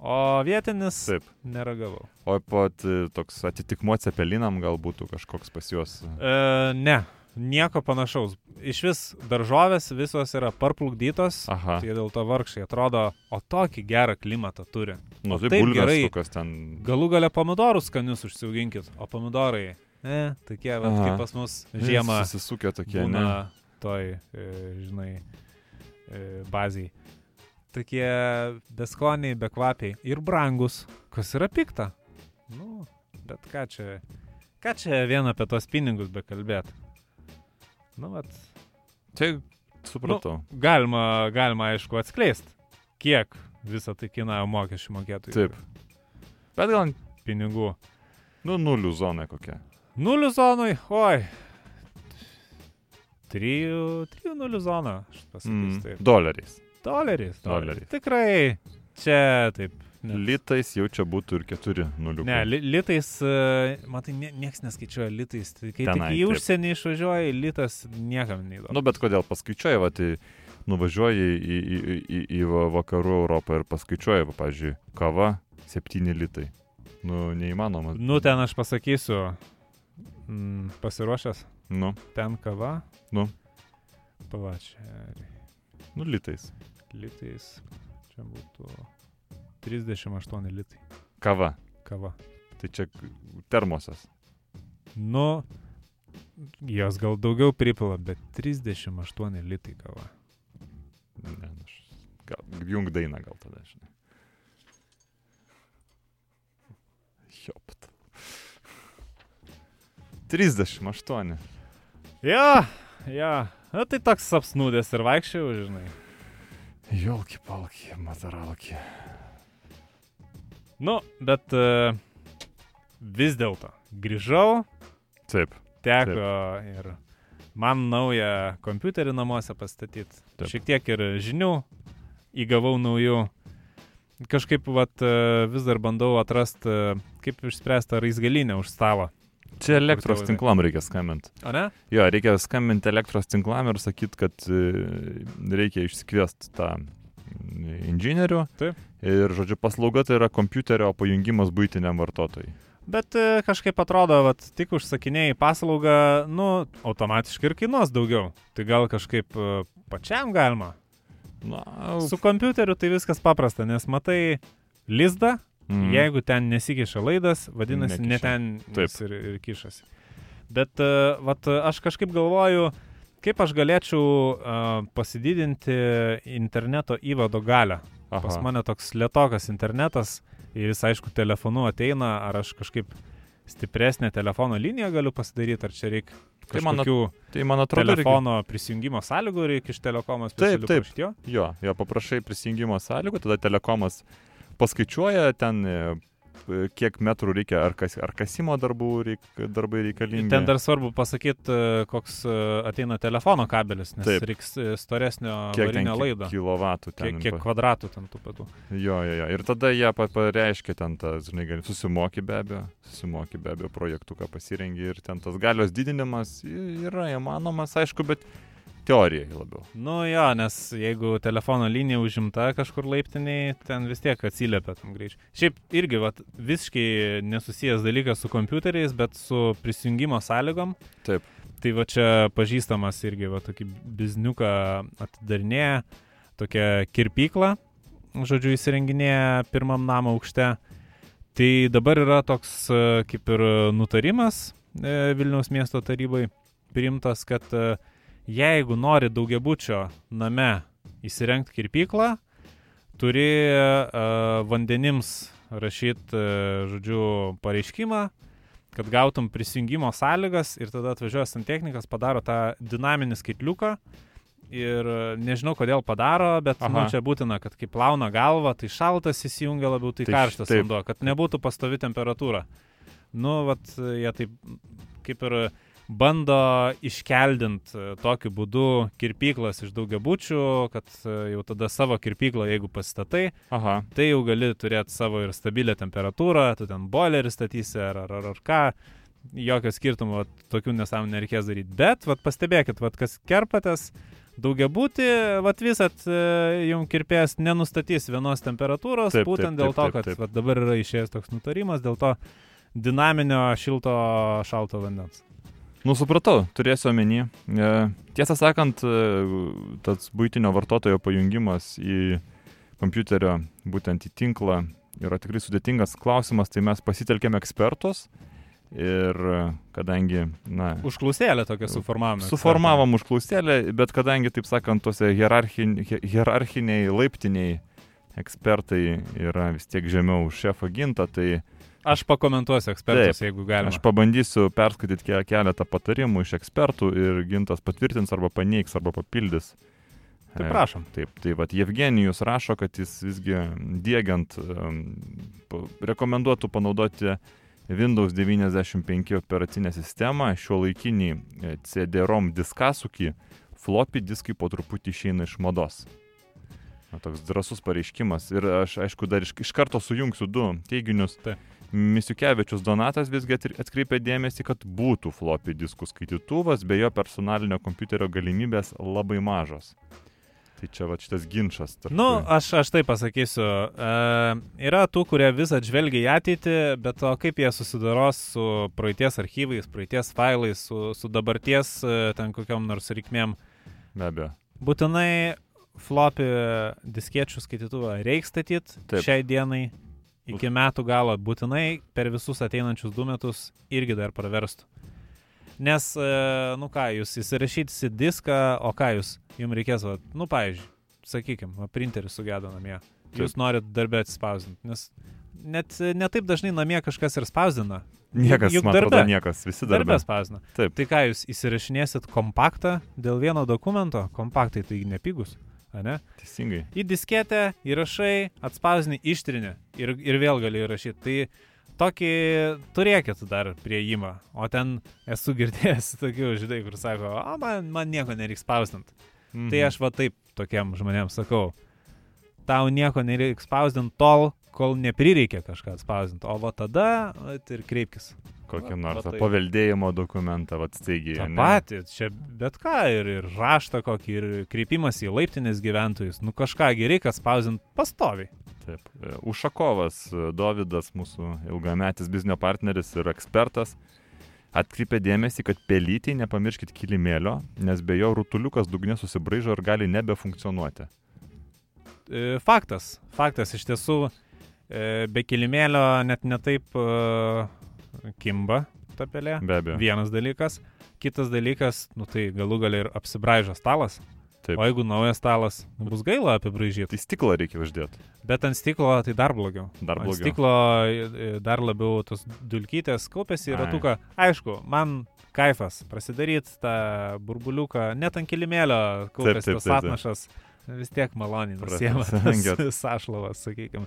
o vietinis Taip. neragavau. O pat toks atitikmuo cepelinam gal būtų kažkoks pas juos. E, ne, nieko panašaus. Iš vis daržovės visos yra parplukdytos. Aha. Tai dėl to vargšai atrodo, o tokį gerą klimatą turi. Nu, tai gerai. ten. Galų gale pomidorus skanius užsiauginkit, o pomidorai, ne, tokie, va, kaip pas mus žiemą Susisukę tokie, ne? toj, e, žinai, e, baziai. Tokie beskoniai, bekvapiai ir brangus, kas yra pikta. Nu, bet ką čia, ką čia vien apie tos pinigus bekalbėt. Nu, vat, Tai supratau. galima, galima aišku atskleisti, kiek visą tai kainavo mokesčių mokėtojų. Taip. Bet gal, Pinigų. nu, nulių zona kokia. Nulių zonui, oi. Trijų, trijų nulių zona, aš pasakysiu Mm, taip. doleriais. Doleriais. Doleriais. Tikrai. Čia taip. Ne, Litais jau čia būtų ir keturi nulių. ne li, litais, e, matai, nie, nieks neskaičiuoja litais. Tai kai Tenai, tik į užsienį išvažiuoji, litas niekam neįdomu. Nu, bet kodėl paskaičiuoji, va, tai nuvažiuoji į, į, į, į, į va- vakarų Europą ir paskaičiuoji, va, pavyzdžiui, kava 7 litai. Nu, neįmanoma. Nu, ten aš pasakysiu, mm, pasiruošęs, Nu, ten kava. Nu. Pavačia, nu litais. litais, čia būtų 38 litai Kava. kava. Tai čia termosas. Nu, jos gal daugiau pripila, bet 38 litai kava. Ne, nu, aš, gal, jung dainą gal tada, žinai. Jopt. 38. Ja, ja. Na, tai toks apsnūdęs ir vaikščiau, žinai. Jolki palki, mataralki. Nu, bet uh, vis dėlto grįžau, Taip. teko ir man naują kompiuterį namuose pastatyti. Taip. Šiek tiek ir žinių įgavau naujų. Kažkaip vat, e, vis dar bandau atrasti, kaip išspręsti raizgalinę už stalo. Čia elektros tinklam reikia skambinti. O ne? Jo, reikia skambinti elektros tinklam ir sakyti, kad e, reikia išsikviesti tą inžinierių. Taip. Ir, žodžiu, paslauga tai yra kompiuterio pajungimas būtiniam vartotojui. Bet e, kažkaip atrodo, kad tik užsakinėjai paslaugą, nu, automatiškai ir kainuos daugiau. Tai gal kažkaip e, pačiam galima. Na, Su kompiuteriu tai viskas paprasta, nes matai lizdą, mm. jeigu ten nesikiša laidas, vadinasi, ne Nekiša. ten Taip. jis ir, ir kišasi. Bet uh, vat, aš kažkaip galvoju, kaip aš galėčiau uh, pasididinti interneto įvado galę. Aha. Pas mane toks lietokas internetas ir jis aišku telefonu ateina, ar aš kažkaip stipresnę telefono liniją galiu pasidaryti, ar čia reikia Tai man Tai man atrodo, telefono prisijungimo sąlygų reikia iš telekomo Taip, taip. jo? Jo, jo, paprašai prisijungimo sąlygų, tada telekomas paskaičiuoja ten, e, kiek metrų reikia, ar, kas, ar kasimo darbų reik, darbai reikalingi. Ten dar svarbu pasakyti, koks e, ateina telefono kabelis, nes Taip. reiks e, storesnio varinio laido. kilovatų ten. Kiek, kiek kvadratų ten tų pėdų. Jo, jo, jo. Ir tada jie pa- pareiškia ten tą, žinai, gali- susimoki be abejo, susimoki be abejo projektų, ką pasirengi ir ten tas galios didinimas yra įmanomas, aišku, bet teorijai labiau. Nu jo, nes jeigu telefono linija užimta kažkur laiptiniai, ten vis tiek atsiliepia tam greičiu. Šiaip irgi vat, visiškai nesusijęs dalykas su kompiuteriais, bet su prisijungimo sąlygom. Taip. Tai va čia pažįstamas irgi va tokį bizniuką atidarinėja, tokią kirpyklą, žodžiu, įsirenginėja pirmam namo aukšte. Tai dabar yra toks e, kaip ir nutarimas e, Vilniaus miesto tarybai priimtas, kad e, jeigu nori daugiabučio name įsirengti kirpyklą, turi uh, vandenims rašyti, uh, žodžiu, pareiškimą, kad gautum prisijungimo sąlygas ir tada atvažiuoja santechnikas, padaro tą dinaminį skaitliuką ir e, nežinau kodėl padaro, bet nu, Aha. čia būtina, kad kai plauna galvą, tai šaltas įsijungia labiau, tai, Tai karštas vanduo, kad nebūtų pastovi temperatūra. Nu, vat, jie taip kaip ir bando iškeldinti tokiu būdu kirpyklas iš daugiabučių, kad e, jau tada savo kirpyklą, jeigu pastatai, Aha. tai jau gali turėti savo ir stabilią temperatūrą, tu ten boilerį statysi ar, ar, ar, ar ką, jokio skirtumo vat, tokių nesąmonų nereikės daryti. Bet, vat, pastebėkit, vat, kas kerpatės, daugiabūtį, vat visat e, jums kirpėjas nenustatys vienos temperatūros, Taip, būtent taip, dėl to, taip, kad taip. vat, dabar yra išėjęs toks nutarimas, dėl to dinaminio šilto šalto vandens. Nu, supratau, turėsiu omeny. E, Tiesą sakant, e, tas būtinio vartotojo pajungimas į kompiuterio, būtent į tinklą, yra tikrai sudėtingas klausimas, tai mes pasitelkėme ekspertus ir e, kadangi, na, Užklausėlę tokią suformavome. suformavom užklausėlę, bet kadangi, taip sakant, tose hierarchin, hi- hierarchiniai, laiptiniai ekspertai yra vis tiek žemiau už šefą gintą, tai Aš pakomentuosiu ekspertus, jeigu galima. Aš pabandysiu perskaityti ke- keletą patarimų iš ekspertų ir gintas patvirtins arba paneigs arba papildys. Tai E, prašom. Taip, tai vad Jevgenijus rašo, kad jis visgi dėgiant rekomenduotų panaudoti Windows 95 operacinę sistemą, šio laikinį CD-ROM diskasukį, floppy diskai po truputį išeina iš mados. Na, toks drasus pareiškimas. Ir aš, aišku, dar iš, iš karto sujungsiu du teiginius. Taip. Misiukevičius Donatas visgi atkreipė dėmesį, kad būtų floppy diskų skaitytuvas, be jo personalinio kompiuterio galimybės labai mažos. Tai čia va šitas ginčas. Tarp... Nu, aš, aš tai pasakysiu. E, yra tų, kurie vis atžvelgia į ateitį, bet o kaip jie susidaros su praeities archyvais, praeities failais, su, su dabarties e, ten kokiam nors reikmėm. Be abejo. Būtinai floppy diskiečių skaitytuvą reikia statyti šiai dienai. Iki metų galo būtinai per visus ateinančius du metus irgi dar praverstų. Nes, e, nu ką, jūs įsirašysit diską, o ką jūs, jums reikės, va, nu, pavyzdžiui, sakykime, printeris sugedo namie. Jūs norit darbę atspausdinti, nes net netaip dažnai namie kažkas ir spausdina. Niekas, Juk man atrodo, niekas, visi Darbę darbė. spausdina. Taip. Tai ką, jūs įsirašinėsit kompaktą dėl vieno dokumento? Kompaktai tai nepigus, ne? Teisingai. Į disketę įrašai, atspausdini, ištrini ir, ir vėl gali įrašyti. Tai tokį turėkit dar prieimą. O ten esu girdėjęs tokių, žinai, kur sako, o man, man nieko nereiks spausdinti. Mhm. Tai aš va taip tokiem žmonėms sakau, tau nieko nereiks spausdinti tol, kol neprireikia kažką spausdinti. O va tada vat, ir kreipkis. Kokį Va- nors va taip. paveldėjimo dokumentą, vad staigiai. Ta pati, čia bet ką, ir, ir raštą kokį, ir kreipimas į laiptinės gyventojus. Nu kažką gerai, kas spausdint pastoviai. Taip. E, Ušakovas, e, Dovydas, mūsų ilgametis biznio partneris ir ekspertas, atkreipė dėmesį, kad pelytį nepamirškit kilimėlio, nes be jo rutuliukas dugne susibraižo ir gali nebefunkcionuoti. E, Faktas, faktas iš tiesų, be kilimėlio net netaip e, kimba ta pelė. Be abejo. Vienas dalykas. Kitas dalykas, nu tai galų gali ir apsibraižo stalas. Taip. O jeigu naujas stalas, nu, bus gaila apibraižyti. Tai stiklą reikia uždėti. Bet ant stiklo tai dar blogiau. Dar Ant blogiau. stiklo e, dar labiau tos dulkytės kaupėsi Ai. ratuką. Aišku, man kaifas prasidaryti tą burbuliuką, net ant kilimėlio kaupėsi tas atnašas. Vis tiek maloniai Prasisengėt. nusiema sašlavas, sakykime.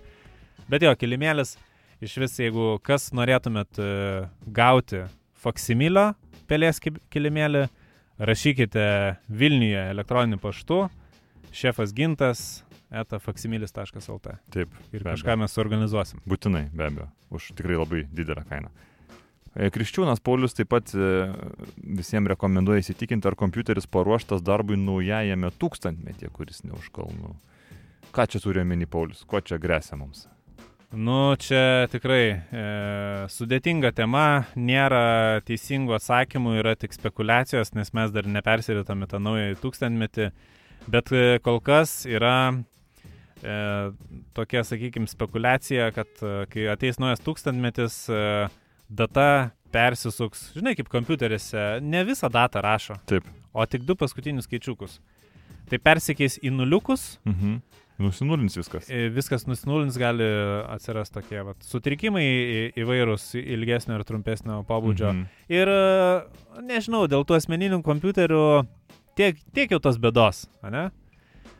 Bet jo, kilimėlis, iš vis, jeigu kas norėtumėt e, gauti faksimilio pelės ki- kilimėlį, rašykite Vilniuje elektroniniu paštu šefas gintas eta faksimilis.lt Taip. ir kažką mes suorganizuosim. Būtinai, be abejo. Už tikrai labai didelę kainą. E, Kriščiūnas Paulius taip pat e, visiems rekomenduoja įsitikinti, ar kompiuteris paruoštas darbui naujajame tūkstantmetyje, kuris ne už kalnų. Ką čia turi omeny Paulius? Ko čia grėsia mums? Nu, čia tikrai e, sudėtinga tema, nėra teisingų atsakymų, yra tik spekulacijos, nes mes dar nepersiritame tą naują tūkstantmetį, bet e, kol kas yra e, tokia, sakykime, spekulacija, kad e, kai ateis naujas tūkstantmetis, e, data persisuks, žinai, kaip kompiuteriuose, ne visą datą rašo, Taip. o tik du paskutinius skaičiukus. Tai persikeis į nuliukus, Mhm. Nusinulins viskas. E, viskas nusinulins, gali atsirasti tokie vat, sutrikimai įvairūs ilgesnio ir trumpesnio pobūdžio. Mhm. Ir e, nežinau, dėl tų asmeninių kompiuterių tiek, tiek jau tos bėdos, ne?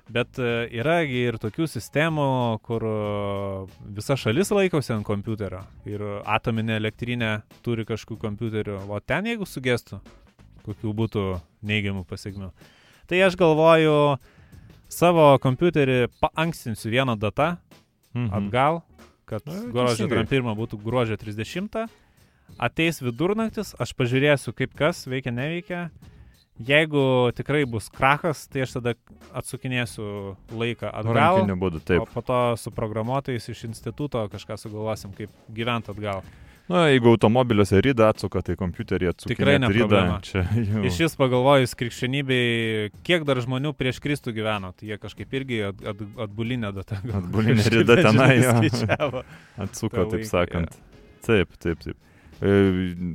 Bet e, yra ir tokių sistemų, kur visa šalis laikosi ant kompiuterio ir atominė elektrinė turi kažkokių kompiuterių, o ten jeigu sugestų, kokių būtų neigiamų pasiekmių. Tai aš galvoju, savo kompiuterį paankstinsiu vieną datą Mhm. atgal, kad Na, gruodžio teisingai. 31 būtų gruodžio 30. Ateis vidurnaktis, aš pažiūrėsiu, kaip kas veikia, neveikia. Jeigu tikrai bus krachas, tai aš tada atsukinėsiu laiką atgal. Rankiniu būdu, O taip. po to su programuotojais iš instituto kažką sugalvosim, kaip gyventi atgal. Na, jeigu automobiliuose rydą atsuka, tai kompiuterį atsuka. Tikrai ne problema. Čia jau. Iš vis pagalvojus krikščionybei, kiek dar žmonių prieš Kristų gyveno, tai jie kažkaip irgi at, at, Atbulinė kažkaip, rida žinai, tenai. Atsuko, taip laiką, sakant. Taip, taip, taip. E,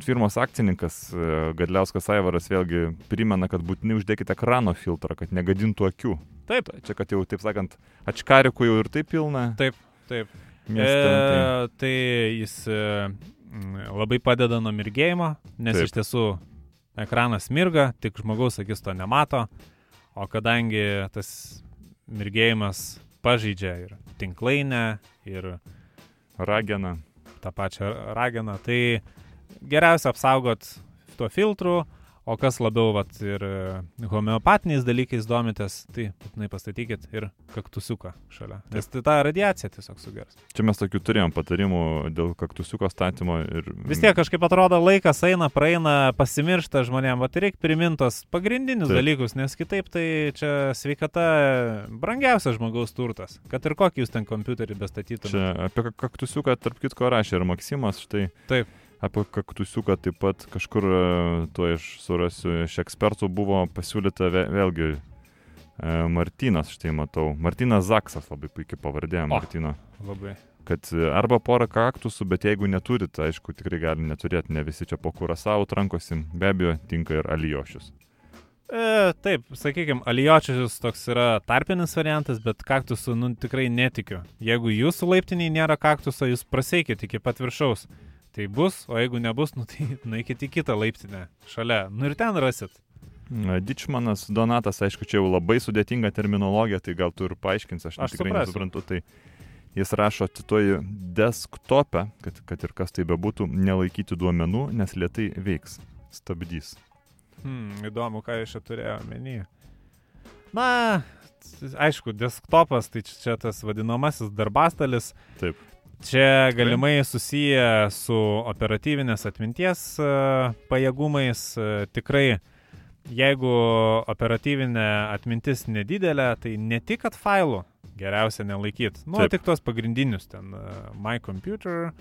Firmos akcininkas e, Gadliauskas Aivaras vėlgi primena, kad būtinai uždėkite ekrano filtrą, kad negadintų akių. Taip, Čia, kad jau, taip sakant, atškarikų jau ir taip pilna. taip, taip. Mieste, tai. E, tai jis e, labai padeda nuo mirgėjimo, nes Taip. Iš tiesų ekranas mirga, tik žmogaus akis to nemato, o kadangi tas mirgėjimas pažeidžia ir tinklainę, ir Ragena. tą pačią rageną, tai geriausia apsaugot tuo filtru, o kas labiau vat, ir e, homeopatiniais dalykais domitės, tai būtinai pastatykit ir kaktusiuką šalia. Nes tai ta radiacija tiesiog sugers. Čia mes tokių turėjom patarimų dėl kaktusiuko statymo ir... Vis tiek kažkaip atrodo, laikas eina, praeina, pasimiršta žmonėms, bet reikia primintos pagrindinius Taip. Dalykus, nes kitaip tai čia sveikata brangiausias žmogaus turtas. Kad ir kokį jūs ten kompiuterį bestatytumėte. Čia apie kak- kaktusiuką, tarp kitko, rašė ir Maksimas, štai. Taip. Apie kaktusiuką taip pat kažkur e, tuo iš surasiu iš ekspertų buvo pasiūlyta vė- vėlgi e, Martinas, štai matau. Martinas Zaksas, labai puikiai pavardė Martino. Labai. Kad e, arba porą kaktusų, bet jeigu neturit, aišku, tikrai gali neturėti, ne visi čia po kurasau trankosi, be abejo, tinka ir alijošius. E, taip, sakykime, alijočius toks yra tarpinis variantas, bet kaktusų nu, tikrai netikiu. Jeigu jūsų laiptiniai nėra kaktuso, jūs praseikit iki pat viršaus. Tai bus, o jeigu nebus, nu, tai nueikit į kitą laiptinę šalia. Nu ir ten rasit. Na, Dičmanas Donatas, aišku, čia jau labai sudėtinga terminologija, tai gal tu ir paaiškinsi, aš, Aš tikrai suprasiu. nesuprantu. Tai jis rašo, cituoju, desktopę, kad, kad ir kas tai bebūtų, nelaikyti duomenų, nes lietai veiks, stabdys. Hmm, įdomu, ką iš čia turėjo omeny. Na, aišku, desktopas, tai čia tas vadinamasis darbastalis. Taip. Čia galimai susiję su operatyvinės atminties e, pajėgumais. E, Tikrai, jeigu operatyvinė atmintis nedidelė, tai ne tik, kad failų geriausia nelaikyti. Nu, Taip. tik tuos pagrindinius ten. e, My Computer,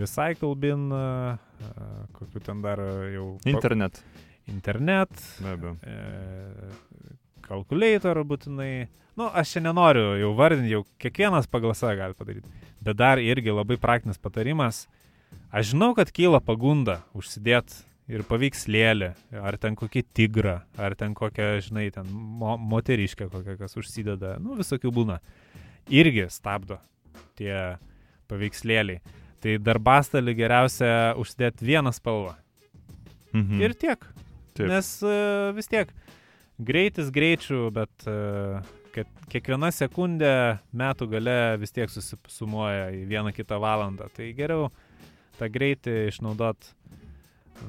Recycle Bin, kokiu ten dar jau. Internet, Internet, be abejo. E, kalkulator būtinai. Nu, aš čia nenoriu jau vardinti, jau kiekvienas pagal save gali padaryti. Bet dar irgi labai praktinis patarimas. Aš žinau, kad kyla pagunda užsidėti ir paveikslėlį, ar ten kokį tigrą, ar ten kokią, žinai, ten mo moteriškę kokią, kas užsideda. Nu, visokių būna. Irgi stabdo tie paveikslėliai. Tai darbastalį geriausia užsidėti vieną spalvą. Mhm. Ir tiek. Taip. Nes uh, vis tiek greitis greičių, bet uh, kad kiekviena sekundė metų gale vis tiek susisumuoja į vieną kitą valandą. Tai geriau tą greitį išnaudot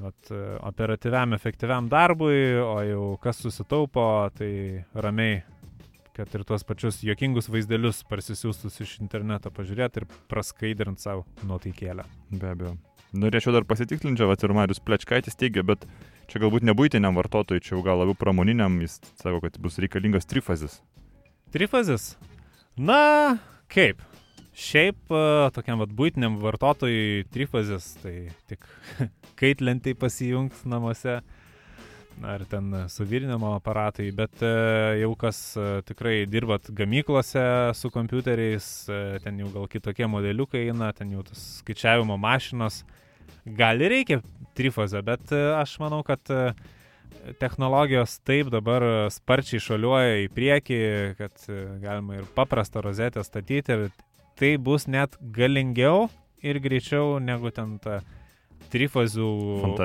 vat, e, operatyviam, efektyviam darbui, o jau kas susitaupo, tai ramiai, kad ir tuos pačius juokingus vaizdelius parsisiųstus iš interneto pažiūrėti ir praskaidrint savo nuotaikėlę. Be abejo. Norėčiau dar pasitikslinti, va ir Marius Plečkaitis teigia, bet čia galbūt nebūtiniam vartotojui, čia jau gal labiau pramoniniam, jis sako, kad bus reikalingas trifazis. Trifazis? Na, kaip? Šiaip e, tokiam vat būtiniam vartotojui trifazis, tai tik kaitlentai pasijungs namuose ar ten suvirinimo aparatai, bet e, jau kas e, tikrai dirbat gamyklose su kompiuteriais, ten jau gal kitokie modeliukai eina, ten jau tas skaičiavimo mašinos, gal ir reikia trifazę, bet aš manau, kad technologijos taip dabar sparčiai šaliuoja į priekį, kad galima ir paprastą rozetę statyti ir tai bus net galingiau ir greičiau negu ten ta trifazių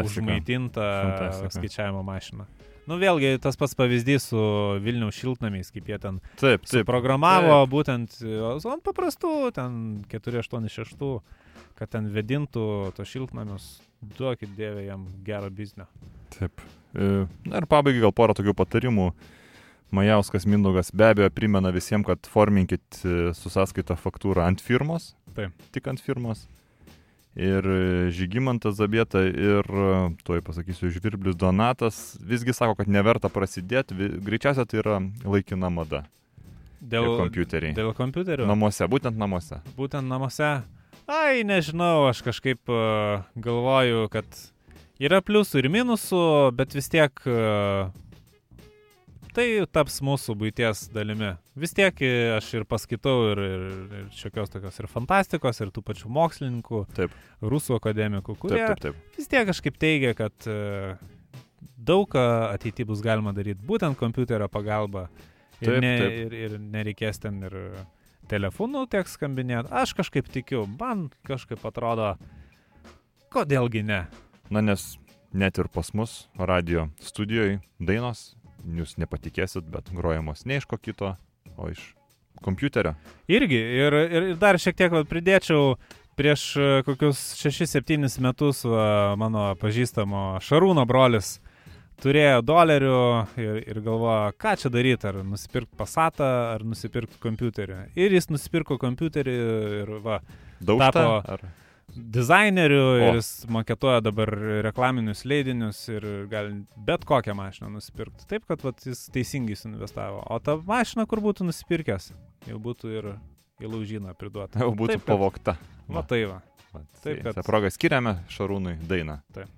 užmaitinta Fantastika. skaičiavimo mašina. Nu vėlgi tas pats pavyzdys su Vilniaus šiltnamiais, kaip jie ten Taip, taip. programavo būtent o, ant paprastų, ten 486, kad ten vedintų tos šiltnamius, duokit dievė jam gerą biznio. Taip. E, Na ir pabaigai gal porą tokių patarimų. Majauskas Mindaugas be abejo primena visiems, kad forminkit e, su sąskaita faktūrą ant firmos. Taip. Tik ant firmos. Ir e, Žygimantas Zabieta ir, tuoj pasakysiu, Žvirblis Donatas visgi sako, kad neverta prasidėti, greičiausia tai yra laikina mada. Dėl kompiuteriai. dėl kompiuterių. Namuose, būtent namuose. būtent namuose. Ai, nežinau, aš kažkaip uh, galvoju, kad yra pliusų ir minusų, bet vis tiek uh, tai taps mūsų būties dalimi. Vis tiek e, aš ir paskaitau ir, ir, ir šiokios tokios ir fantastikos, ir tų pačių mokslininkų, Taip. rusų akademikų, kurie Taip, taip, taip. vis tiek kažkaip teigia, kad daug ką ateityje bus galima daryti būtent kompiuterio pagalba. Ir, Taip, ne, taip. ir, ir nereikės ten ir telefonu tiek skambinėti. Aš kažkaip tikiu, man kažkaip atrodo, kodėlgi ne. Na nes net ir pas mus radio studijoje dainos, jūs nepatikėsit, bet grojamos ne iš ko kito, o iš kompiuterio. Irgi, ir, ir ir dar šiek tiek va, pridėčiau, prieš e, kokius 6-7 metus va, mano pažįstamo Šarūno brolis turėjo dolerių ir, ir galvojo, ką čia daryti, ar nusipirkti pasatą, ar nusipirkti kompiuterį. Ir jis nusipirko kompiuterį ir va, Daužta? Tapo- Ar... dizainerių O. ir jis maketuoja dabar reklaminius leidinius ir gali bet kokią mašiną nusipirkti. Taip, kad vat, jis teisingai suinvestavo. O ta mašina, kur būtų nusipirkęs, jau būtų ir į laužyną priduota. Jau būtų Taip, kad- pavokta. Va tai va. Va, Taip, tai kad- tą progą skiriame Šarūnui dainą. Taip.